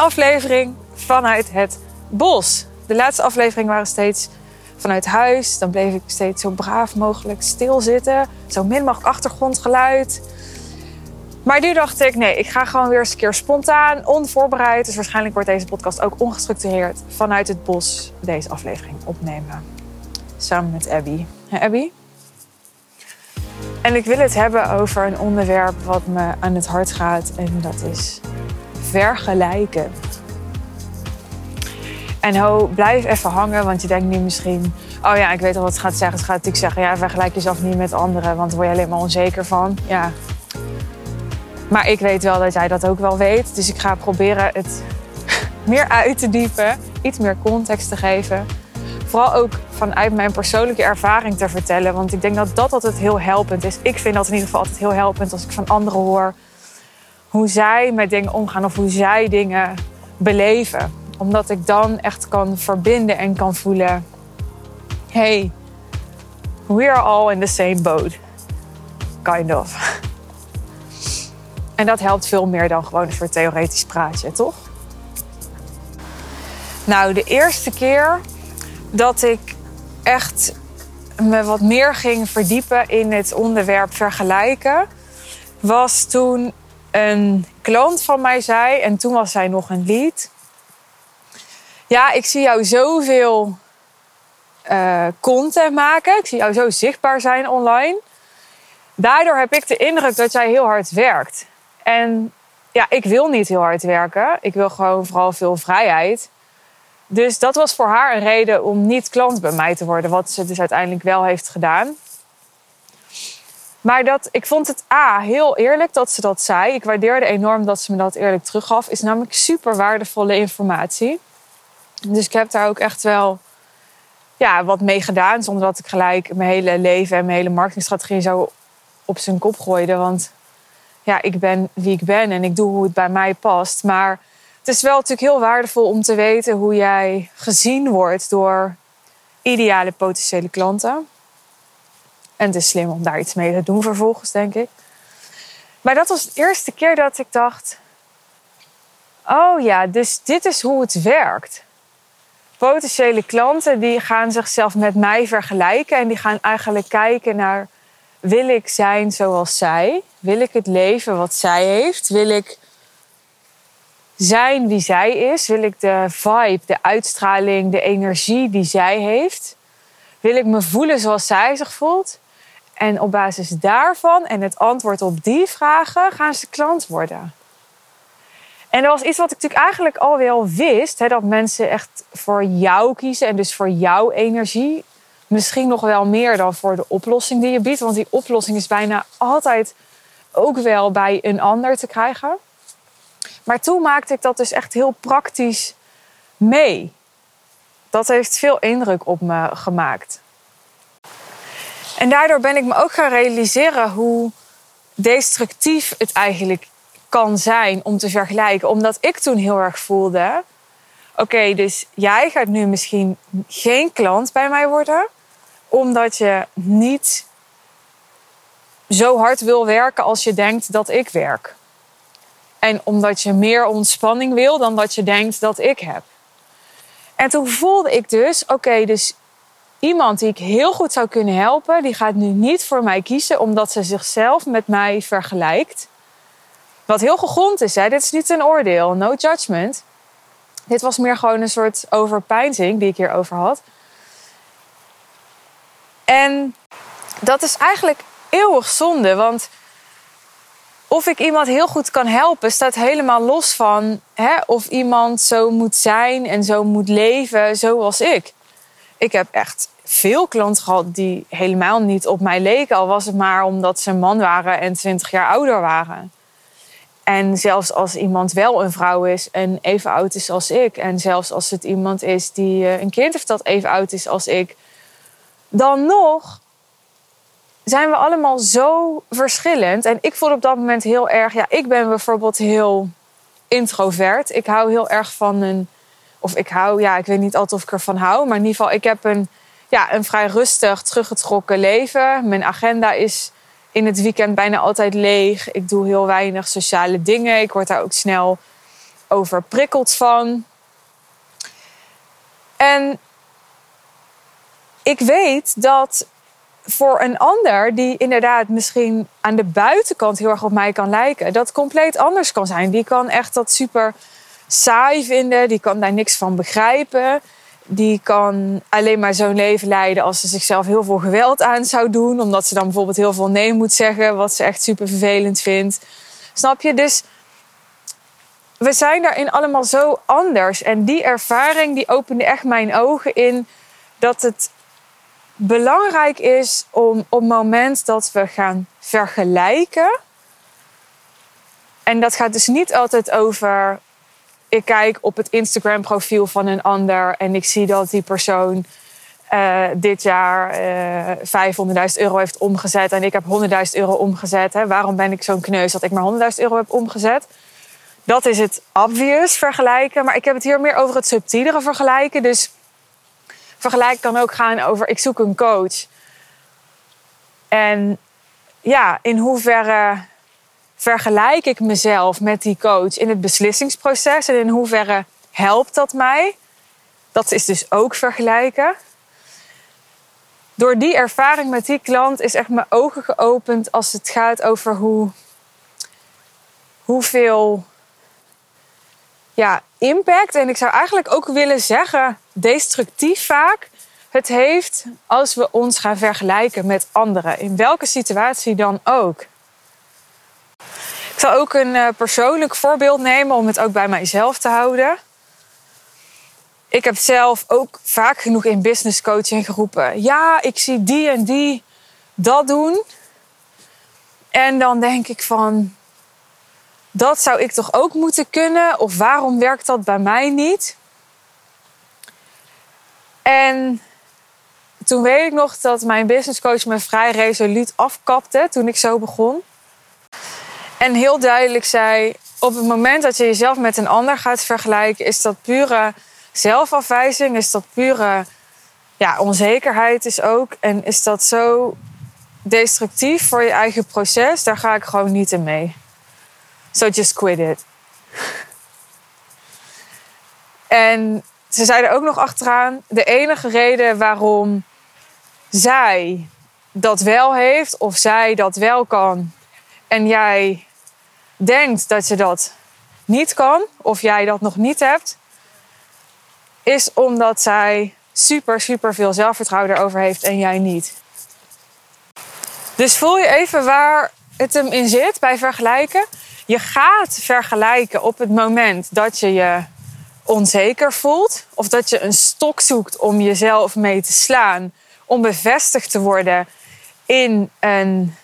aflevering vanuit het bos. De laatste aflevering waren steeds vanuit huis. Dan bleef ik steeds zo braaf mogelijk stilzitten. Zo min mogelijk achtergrondgeluid. Maar nu dacht ik, nee, ik ga gewoon weer eens een keer spontaan, onvoorbereid. Dus waarschijnlijk wordt deze podcast ook ongestructureerd vanuit het bos deze aflevering opnemen. Samen met Abby. Abby? En ik wil het hebben over een onderwerp wat me aan het hart gaat. En dat is vergelijken. En ho, blijf even hangen, want je denkt nu misschien... Oh ja, ik weet al wat het gaat zeggen. Het gaat natuurlijk zeggen, ja, vergelijk jezelf niet met anderen, want daar word je alleen maar onzeker van. Ja. Maar ik weet wel dat jij dat ook wel weet. Dus ik ga proberen het meer uit te diepen, iets meer context te geven. Vooral ook vanuit mijn persoonlijke ervaring te vertellen. Want ik denk dat dat altijd heel helpend is. Ik vind dat in ieder geval altijd heel helpend als ik van anderen hoor hoe zij met dingen omgaan of hoe zij dingen beleven. Omdat ik dan echt kan verbinden en kan voelen: hey, we are all in the same boat. Kind of. En dat helpt veel meer dan gewoon een soort theoretisch praatje, toch? Nou, de eerste keer dat ik echt me wat meer ging verdiepen in het onderwerp vergelijken, was toen een klant van mij zei, en toen was zij nog een lead. Ja, ik zie jou zoveel uh, content maken. Ik zie jou zo zichtbaar zijn online. Daardoor heb ik de indruk dat jij heel hard werkt. En ja, ik wil niet heel hard werken. Ik wil gewoon vooral veel vrijheid. Dus dat was voor haar een reden om niet klant bij mij te worden. Wat ze dus uiteindelijk wel heeft gedaan. Maar dat, ik vond het A, heel eerlijk dat ze dat zei. Ik waardeerde enorm dat ze me dat eerlijk teruggaf. Is namelijk super waardevolle informatie. Dus ik heb daar ook echt wel ja, wat mee gedaan. Zonder dat ik gelijk mijn hele leven en mijn hele marketingstrategie zo op zijn kop gooide. Want ja, ik ben wie ik ben en ik doe hoe het bij mij past. Maar het is wel natuurlijk heel waardevol om te weten hoe jij gezien wordt door ideale potentiële klanten. En het is slim om daar iets mee te doen vervolgens, denk ik. Maar dat was de eerste keer dat ik dacht: oh ja, dus dit is hoe het werkt. Potentiële klanten die gaan zichzelf met mij vergelijken en die gaan eigenlijk kijken naar: wil ik zijn zoals zij? Wil ik het leven wat zij heeft? Wil ik zijn wie zij is? Wil ik de vibe, de uitstraling, de energie die zij heeft? Wil ik me voelen zoals zij zich voelt? En op basis daarvan en het antwoord op die vragen gaan ze klant worden. En dat was iets wat ik natuurlijk eigenlijk al wel wist: hè, dat mensen echt voor jou kiezen en dus voor jouw energie. Misschien nog wel meer dan voor de oplossing die je biedt, want die oplossing is bijna altijd ook wel bij een ander te krijgen. Maar toen maakte ik dat dus echt heel praktisch mee. Dat heeft veel indruk op me gemaakt. En daardoor ben ik me ook gaan realiseren hoe destructief het eigenlijk kan zijn om te vergelijken. Omdat ik toen heel erg voelde: oké, dus jij gaat nu misschien geen klant bij mij worden, omdat je niet zo hard wil werken als je denkt dat ik werk. En omdat je meer ontspanning wil dan dat je denkt dat ik heb. En toen voelde ik dus, oké, dus iemand die ik heel goed zou kunnen helpen, die gaat nu niet voor mij kiezen omdat ze zichzelf met mij vergelijkt. Wat heel gegrond is, hè? dit is niet een oordeel, no judgment. Dit was meer gewoon een soort overpeinzing die ik hierover had. En dat is eigenlijk eeuwig zonde, want of ik iemand heel goed kan helpen, staat helemaal los van hè, of iemand zo moet zijn en zo moet leven zoals ik. Ik heb echt veel klanten gehad die helemaal niet op mij leken, al was het maar omdat ze een man waren en 20 jaar ouder waren. En zelfs als iemand wel een vrouw is en even oud is als ik, en zelfs als het iemand is die eh, een kind heeft dat even oud is als ik, dan nog zijn we allemaal zo verschillend. En ik voelde op dat moment heel erg, ja, ik ben bijvoorbeeld heel introvert. Ik hou heel erg van een, of ik hou, ja, ik weet niet altijd of ik ervan hou, maar in ieder geval, ik heb een, ja, een vrij rustig, teruggetrokken leven. Mijn agenda is in het weekend bijna altijd leeg. Ik doe heel weinig sociale dingen. Ik word daar ook snel overprikkeld van. En ik weet dat voor een ander die inderdaad misschien aan de buitenkant heel erg op mij kan lijken, dat compleet anders kan zijn. Die kan echt dat super saai vinden, die kan daar niks van begrijpen. Die kan alleen maar zo'n leven leiden als ze zichzelf heel veel geweld aan zou doen. Omdat ze dan bijvoorbeeld heel veel nee moet zeggen, wat ze echt super vervelend vindt. Snap je? Dus we zijn daarin allemaal zo anders. En die ervaring die opende echt mijn ogen in dat het belangrijk is om op het moment dat we gaan vergelijken. En dat gaat dus niet altijd over. Ik kijk op het Instagram profiel van een ander en ik zie dat die persoon uh, dit jaar uh, eh, 500.000 euro heeft omgezet en ik heb 100.000 euro omgezet. Hè. Waarom ben ik zo'n kneus dat ik maar 100.000 euro heb omgezet? Dat is het obvious vergelijken, maar ik heb het hier meer over het subtielere vergelijken. Dus vergelijk kan ook gaan over ik zoek een coach. En ja, in hoeverre vergelijk ik mezelf met die coach in het beslissingsproces en in hoeverre helpt dat mij? Dat is dus ook vergelijken. Door die ervaring met die klant is echt mijn ogen geopend als het gaat over hoe, hoeveel ja, impact. En ik zou eigenlijk ook willen zeggen, destructief vaak. Het heeft als we ons gaan vergelijken met anderen. In welke situatie dan ook. Ik zal ook een uh, persoonlijk voorbeeld nemen om het ook bij mijzelf te houden. Ik heb zelf ook vaak genoeg in business coaching geroepen. Ja, ik zie die en die dat doen. En dan denk ik van, dat zou ik toch ook moeten kunnen? Of waarom werkt dat bij mij niet? En toen weet ik nog dat mijn businesscoach me vrij resoluut afkapte toen ik zo begon. En heel duidelijk zei: op het moment dat je jezelf met een ander gaat vergelijken, is dat pure zelfafwijzing, is dat pure ja, onzekerheid is ook. En is dat zo destructief voor je eigen proces, daar ga ik gewoon niet in mee. So just quit it. en ze zeiden ook nog achteraan: de enige reden waarom zij dat wel heeft, of zij dat wel kan, en jij denkt dat je dat niet kan, of jij dat nog niet hebt, is omdat zij super, super veel zelfvertrouwen erover heeft en jij niet. Dus voel je even waar het hem in zit bij vergelijken. Je gaat vergelijken op het moment dat je je onzeker voelt. Of dat je een stok zoekt om jezelf mee te slaan. Om bevestigd te worden in een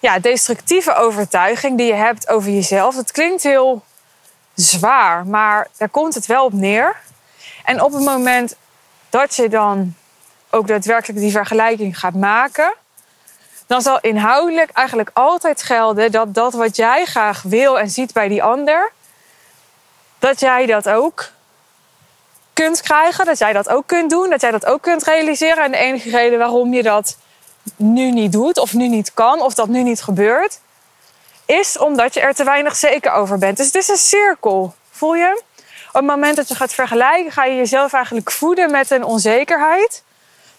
ja, destructieve overtuiging die je hebt over jezelf. Het klinkt heel zwaar, maar daar komt het wel op neer. En op het moment dat je dan ook daadwerkelijk die vergelijking gaat maken, dan zal inhoudelijk eigenlijk altijd gelden dat dat wat jij graag wil en ziet bij die ander, dat jij dat ook kunt krijgen, dat jij dat ook kunt doen, dat jij dat ook kunt realiseren. En de enige reden waarom je dat nu niet doet, of nu niet kan, of dat nu niet gebeurt, is omdat je er te weinig zeker over bent. Dus het is een cirkel, voel je? Op het moment dat je gaat vergelijken, ga je jezelf eigenlijk voeden met een onzekerheid.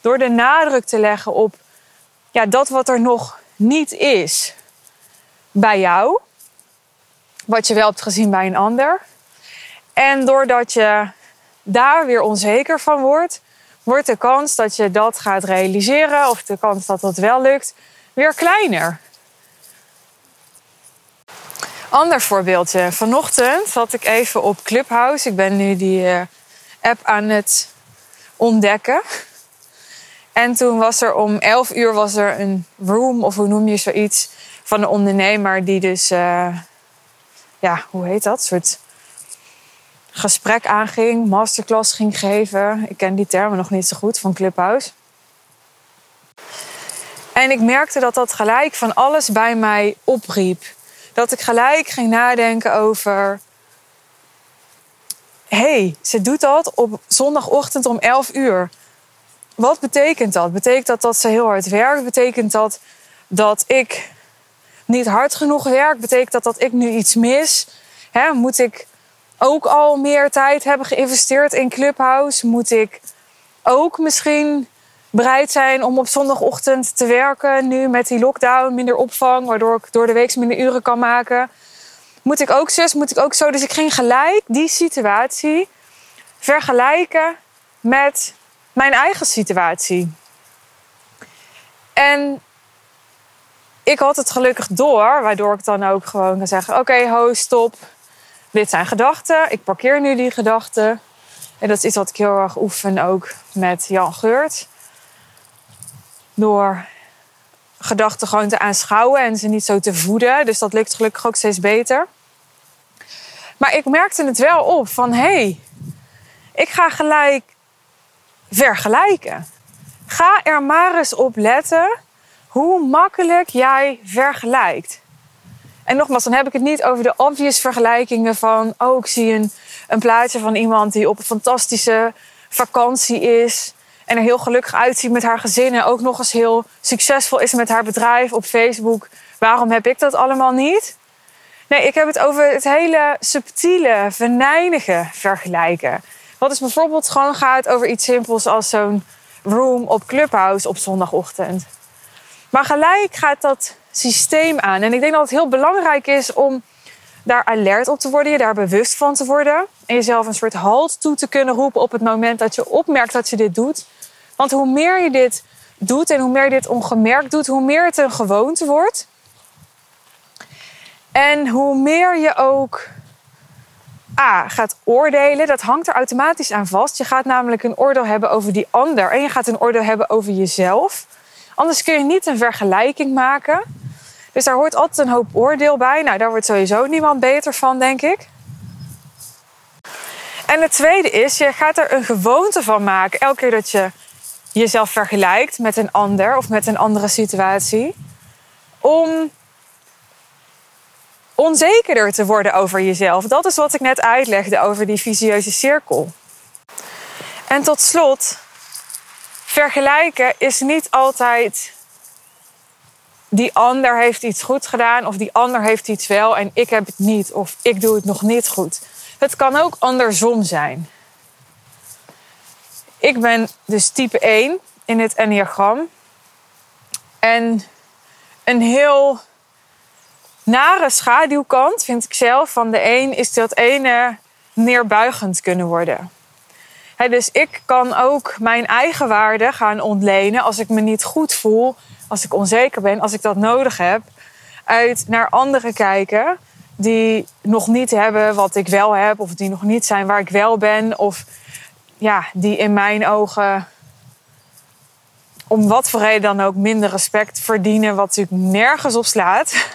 Door de nadruk te leggen op ja, dat wat er nog niet is bij jou. Wat je wel hebt gezien bij een ander. En doordat je daar weer onzeker van wordt, wordt de kans dat je dat gaat realiseren of de kans dat dat wel lukt weer kleiner. Ander voorbeeldje. Vanochtend zat ik even op Clubhouse. Ik ben nu die eh, app aan het ontdekken. En toen was er om 11 uur was er een room, of hoe noem je zoiets, van een ondernemer die dus, uh, ja, hoe heet dat? Een soort gesprek aanging, masterclass ging geven. Ik ken die termen nog niet zo goed van Clubhouse. En ik merkte dat dat gelijk van alles bij mij opriep. Dat ik gelijk ging nadenken over. Hey, ze doet dat op zondagochtend om 11 uur. Wat betekent dat? Betekent dat dat ze heel hard werkt? Betekent dat dat ik niet hard genoeg werk? Betekent dat dat ik nu iets mis? Moet ik ook al meer tijd hebben geïnvesteerd in Clubhouse? Moet ik ook misschien bereid zijn om op zondagochtend te werken nu met die lockdown, minder opvang, waardoor ik door de week minder uren kan maken? Moet ik ook zus, moet ik ook zo? Dus ik ging gelijk die situatie vergelijken met mijn eigen situatie. En ik had het gelukkig door, waardoor ik dan ook gewoon kan zeggen: Oké, okay, ho, stop. Dit zijn gedachten. Ik parkeer nu die gedachten. En dat is iets wat ik heel erg oefen ook met Jan Geurt. Door gedachten gewoon te aanschouwen en ze niet zo te voeden. Dus dat lukt gelukkig ook steeds beter. Maar ik merkte het wel op van hé, hey, ik ga gelijk vergelijken. Ga er maar eens op letten hoe makkelijk jij vergelijkt. En nogmaals, dan heb ik het niet over de obvious vergelijkingen van... oh, ik zie een, plaatje van iemand die op een fantastische vakantie is... en er heel gelukkig uitziet met haar gezin... en ook nog eens heel succesvol is met haar bedrijf op Facebook. Waarom heb ik dat allemaal niet? Nee, ik heb het over het hele subtiele, venijnige vergelijken. Wat is bijvoorbeeld gewoon gaat over iets simpels als zo'n room op Clubhouse op zondagochtend. Maar gelijk gaat dat systeem aan. En ik denk dat het heel belangrijk is om daar alert op te worden, je daar bewust van te worden. En jezelf een soort halt toe te kunnen roepen op het moment dat je opmerkt dat je dit doet. Want hoe meer je dit doet en hoe meer je dit ongemerkt doet, hoe meer het een gewoonte wordt. En hoe meer je ook A, gaat oordelen, dat hangt er automatisch aan vast. Je gaat namelijk een oordeel hebben over die ander en je gaat een oordeel hebben over jezelf. Anders kun je niet een vergelijking maken. Dus daar hoort altijd een hoop oordeel bij. Nou, daar wordt sowieso niemand beter van, denk ik. En het tweede is, je gaat er een gewoonte van maken. Elke keer dat je jezelf vergelijkt met een ander of met een andere situatie. Om onzekerder te worden over jezelf. Dat is wat ik net uitlegde over die visieuze cirkel. En tot slot, vergelijken is niet altijd die ander heeft iets goed gedaan of die ander heeft iets wel en ik heb het niet of ik doe het nog niet goed. Het kan ook andersom zijn. Ik ben dus type 1 in het enneagram. En een heel nare schaduwkant, vind ik zelf, van de een is dat ene neerbuigend kunnen worden. dus ik kan ook mijn eigen waarde gaan ontlenen als ik me niet goed voel, als ik onzeker ben, als ik dat nodig heb, uit naar anderen kijken die nog niet hebben wat ik wel heb, of die nog niet zijn waar ik wel ben, of ja, die in mijn ogen om wat voor reden dan ook minder respect verdienen, wat natuurlijk nergens op slaat.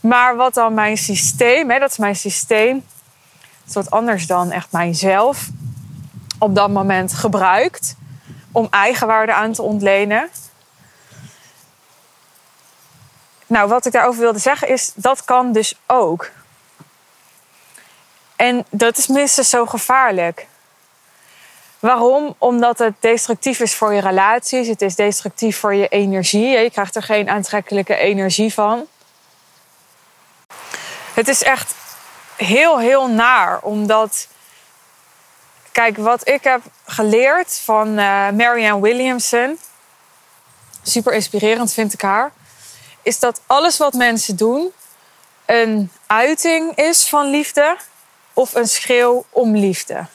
Maar wat dan mijn systeem, hè, dat is mijn systeem, is wat anders dan echt mijzelf, op dat moment gebruikt om eigenwaarde aan te ontlenen. Nou, wat ik daarover wilde zeggen is, dat kan dus ook. En dat is minstens zo gevaarlijk. Waarom? Omdat het destructief is voor je relaties. Het is destructief voor je energie. Je krijgt er geen aantrekkelijke energie van. Het is echt heel, heel naar. Omdat, kijk, wat ik heb geleerd van uh, Marianne Williamson, super inspirerend vind ik haar, is dat alles wat mensen doen een uiting is van liefde of een schreeuw om liefde.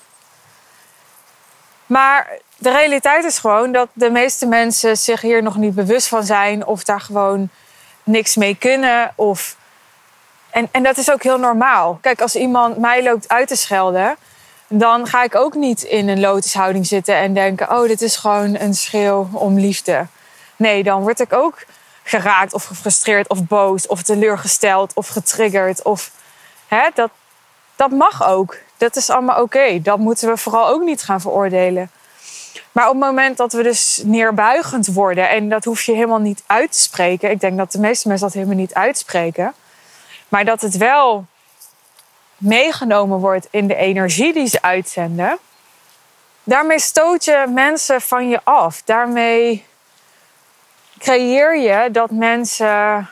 Maar de realiteit is gewoon dat de meeste mensen zich hier nog niet bewust van zijn of daar gewoon niks mee kunnen of en, en dat is ook heel normaal. Kijk, als iemand mij loopt uit te schelden, dan ga ik ook niet in een lotushouding zitten en denken: oh, dit is gewoon een schreeuw om liefde. Nee, dan word ik ook geraakt of gefrustreerd of boos of teleurgesteld of getriggerd. Of, hè, dat, dat mag ook. Dat is allemaal oké. Dat moeten we vooral ook niet gaan veroordelen. Maar op het moment dat we dus neerbuigend worden, en dat hoef je helemaal niet uit te spreken. Ik denk dat de meeste mensen dat helemaal niet uitspreken. Maar dat het wel meegenomen wordt in de energie die ze uitzenden. Daarmee stoot je mensen van je af. Daarmee creëer je dat mensen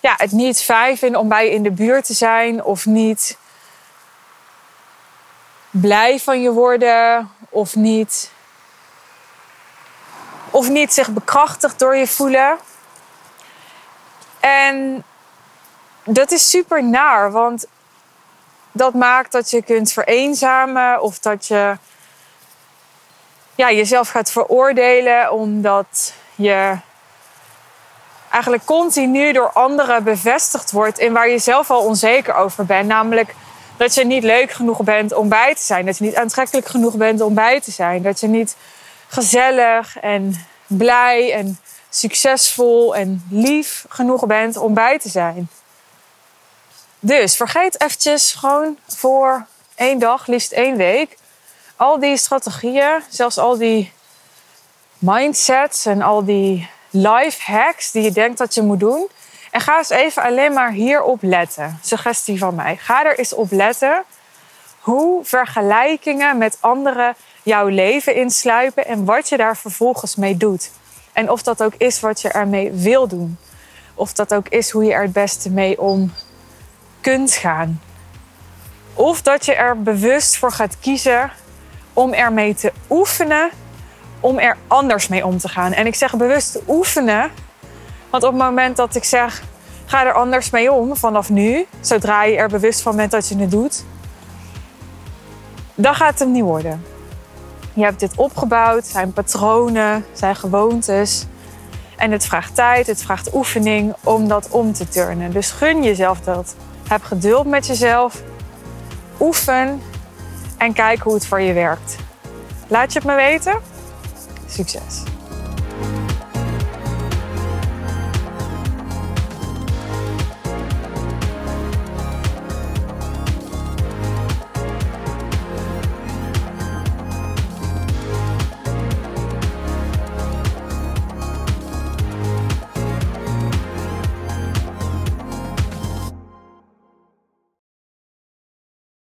ja, het niet fijn vinden om bij je in de buurt te zijn of niet blij van je worden of niet. Of niet zich bekrachtigd door je voelen. En dat is super naar, want dat maakt dat je kunt vereenzamen of dat je ja, jezelf gaat veroordelen omdat je eigenlijk continu door anderen bevestigd wordt in waar je zelf al onzeker over bent. Namelijk dat je niet leuk genoeg bent om bij te zijn. Dat je niet aantrekkelijk genoeg bent om bij te zijn. Dat je niet gezellig en blij en succesvol en lief genoeg bent om bij te zijn. Dus vergeet eventjes gewoon voor één dag, liefst één week, al die strategieën, zelfs al die mindsets en al die life hacks die je denkt dat je moet doen. En ga eens even alleen maar hierop letten. Suggestie van mij. Ga er eens op letten hoe vergelijkingen met anderen jouw leven insluipen en wat je daar vervolgens mee doet. En of dat ook is wat je ermee wil doen. Of dat ook is hoe je er het beste mee om kunt gaan. Of dat je er bewust voor gaat kiezen om ermee te oefenen, om er anders mee om te gaan. En ik zeg bewust oefenen, want op het moment dat ik zeg ga er anders mee om vanaf nu, zodra je er bewust van bent dat je het doet, dan gaat het hem niet worden. Je hebt dit opgebouwd, zijn patronen, zijn gewoontes. En het vraagt tijd, het vraagt oefening om dat om te turnen. Dus gun jezelf dat. Heb geduld met jezelf. Oefen en kijk hoe het voor je werkt. Laat je het me weten. Succes!